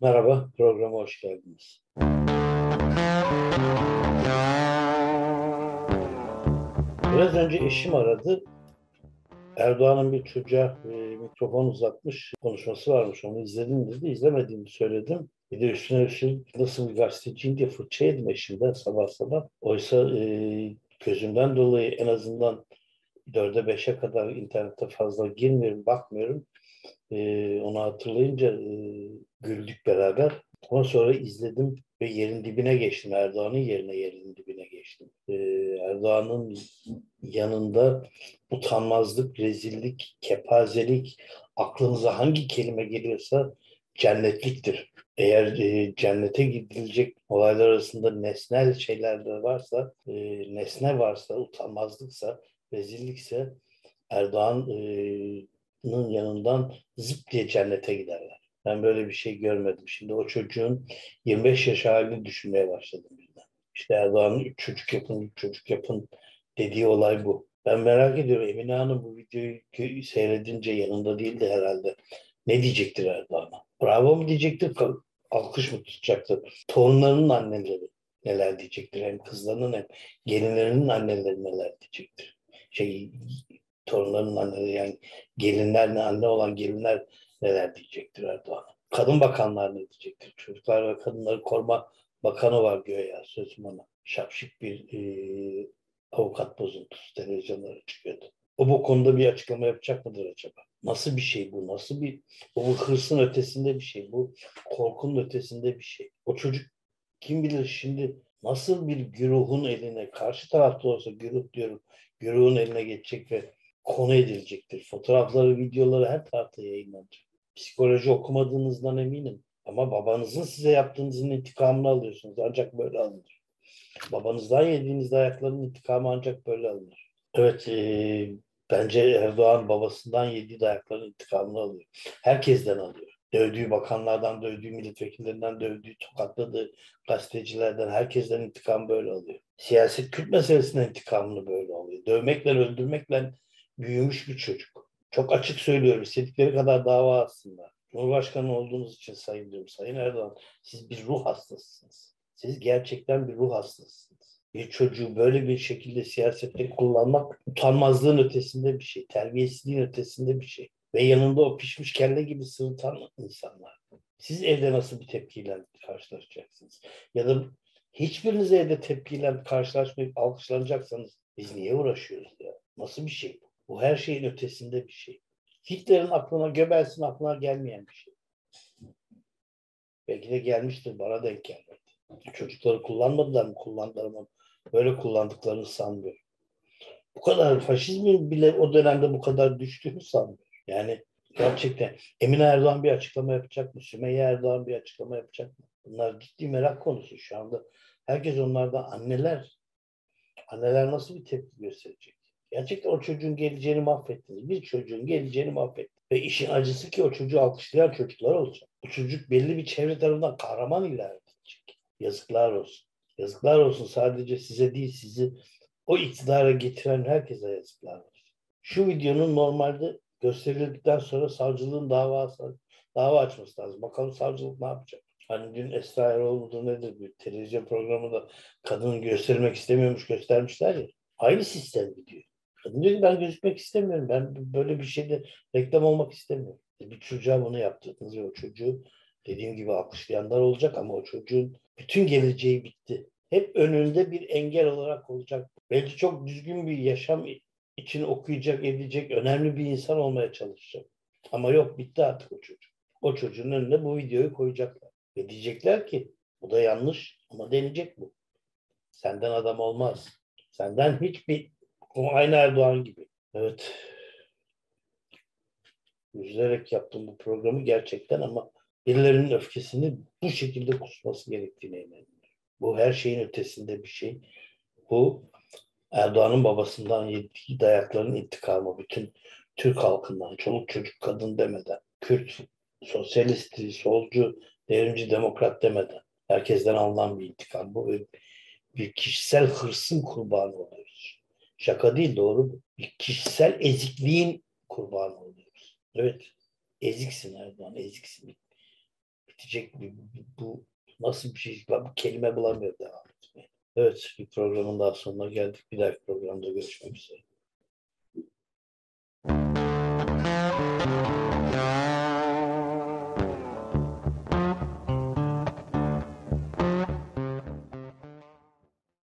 Merhaba, programa hoş geldiniz. Biraz önce eşim aradı. Erdoğan'ın bir çocuğa e, mikrofon uzatmış konuşması varmış. Onu izledim dedi. İzlemediğimi söyledim. Bir de üstüne üstlük nasıl bir gazeteciyim diye fırça yedim eşimden sabah sabah. Oysa e, gözümden dolayı en azından dörde beşe kadar internette fazla girmiyorum, bakmıyorum. E, onu hatırlayınca e, güldük beraber. Ama sonra izledim ve yerin dibine geçtim. Erdoğan'ın yerine yerin dibine geçtim. Ee, Erdoğan'ın yanında utanmazlık, rezillik, kepazelik, aklınıza hangi kelime geliyorsa cennetliktir. Eğer e, cennete gidilecek olaylar arasında nesnel şeyler de varsa, e, nesne varsa, utanmazlıksa, rezillikse Erdoğan'ın yanından zıp diye cennete giderler. Ben böyle bir şey görmedim. Şimdi o çocuğun 25 yaş halini düşünmeye başladım birden. İşte Erdoğan'ın üç çocuk yapın, üç çocuk yapın dediği olay bu. Ben merak ediyorum Emine Hanım bu videoyu seyredince yanında değildi herhalde. Ne diyecektir Erdoğan'a? Bravo mu diyecektir, alkış mı tutacaktır? Torunlarının anneleri neler diyecektir? Hem kızlarının hem gelinlerinin anneleri neler diyecektir? Şey, torunlarının anneleri yani gelinler ne anne olan gelinler neler diyecektir Erdoğan. Kadın bakanlar ne diyecektir? Çocuklar ve Kadınları Koruma Bakanı var göğe sözüm ona. Şapşik bir e, avukat bozuntusu televizyonlara çıkıyordu. O bu konuda bir açıklama yapacak mıdır acaba? Nasıl bir şey bu? Nasıl bir bu hırsın ötesinde bir şey? Bu korkunun ötesinde bir şey. O çocuk kim bilir şimdi nasıl bir güruhun eline karşı tarafta olsa güruh diyorum güruhun eline geçecek ve konu edilecektir. Fotoğrafları, videoları her tarafta yayınlanacak. Psikoloji okumadığınızdan eminim. Ama babanızın size yaptığınızın intikamını alıyorsunuz. Ancak böyle alınır. Babanızdan yediğiniz dayakların intikamı ancak böyle alınır. Evet, e, bence Erdoğan babasından yediği dayakların intikamını alıyor. Herkesten alıyor. Dövdüğü bakanlardan, dövdüğü milletvekillerinden, dövdüğü, tokatladığı gazetecilerden, herkesten intikam böyle alıyor. Siyaset Kürt meselesinden intikamını böyle alıyor. Dövmekle, öldürmekle büyümüş bir çocuk. Çok açık söylüyorum. İstedikleri kadar dava aslında. Cumhurbaşkanı olduğunuz için sayın diyorum. Sayın Erdoğan siz bir ruh hastasısınız. Siz gerçekten bir ruh hastasısınız. Bir çocuğu böyle bir şekilde siyasette kullanmak utanmazlığın ötesinde bir şey. Terbiyesizliğin ötesinde bir şey. Ve yanında o pişmiş kelle gibi sırıtan insanlar. Siz evde nasıl bir tepkiyle karşılaşacaksınız? Ya da hiçbiriniz evde tepkiyle karşılaşmayıp alkışlanacaksanız biz niye uğraşıyoruz ya? Nasıl bir şey bu? Bu her şeyin ötesinde bir şey. Hitler'in aklına, Göbels'in aklına gelmeyen bir şey. Belki de gelmiştir, bana denk gelmedi. Çocukları kullanmadılar mı? Kullandılar mı? Böyle kullandıklarını sanmıyorum. Bu kadar faşizmin bile o dönemde bu kadar düştüğünü sanmıyorum. Yani gerçekten Emine Erdoğan bir açıklama yapacak mı? Sümeyye Erdoğan bir açıklama yapacak mı? Bunlar ciddi merak konusu şu anda. Herkes onlardan anneler. Anneler nasıl bir tepki gösterecek? Gerçekten o çocuğun geleceğini mahvettiniz. Bir çocuğun geleceğini mahvettiniz. Ve işin acısı ki o çocuğu alkışlayan çocuklar olacak. Bu çocuk belli bir çevre tarafından kahraman ilan edilecek. Yazıklar olsun. Yazıklar olsun sadece size değil sizi o iktidara getiren herkese yazıklar olsun. Şu videonun normalde gösterildikten sonra savcılığın dava, dava açması lazım. Bakalım savcılık ne yapacak? Hani dün Esra Erol mudur nedir bir televizyon programında kadını göstermek istemiyormuş göstermişler ya. Aynı sistem gidiyor. Ki ben gözükmek istemiyorum. Ben böyle bir şeyde reklam olmak istemiyorum. Bir çocuğa bunu yaptırdınız ve o çocuğu dediğim gibi alkışlayanlar olacak ama o çocuğun bütün geleceği bitti. Hep önünde bir engel olarak olacak. Belki çok düzgün bir yaşam için okuyacak, edecek, önemli bir insan olmaya çalışacak. Ama yok bitti artık o çocuk. O çocuğun önüne bu videoyu koyacaklar. Ve diyecekler ki bu da yanlış ama deneyecek bu. Senden adam olmaz. Senden hiçbir o aynı Erdoğan gibi. Evet. Üzülerek yaptım bu programı gerçekten ama birilerinin öfkesini bu şekilde kusması gerektiğine inanıyorum. Bu her şeyin ötesinde bir şey. Bu Erdoğan'ın babasından yediği dayakların intikamı. Bütün Türk halkından, çoluk çocuk kadın demeden, Kürt, sosyalist, solcu, devrimci, demokrat demeden herkesten alınan bir intikam bu. Bir kişisel hırsın kurbanı oluyor. Şaka değil doğru. Bir kişisel ezikliğin kurbanı oluyoruz. Evet. Eziksin Erdoğan, eziksin. bitecek mi? Bu nasıl bir şey? Ben bu kelime bulamıyorum devam etmeye. Evet bir programın daha sonuna geldik. Bir dahaki programda görüşmek üzere.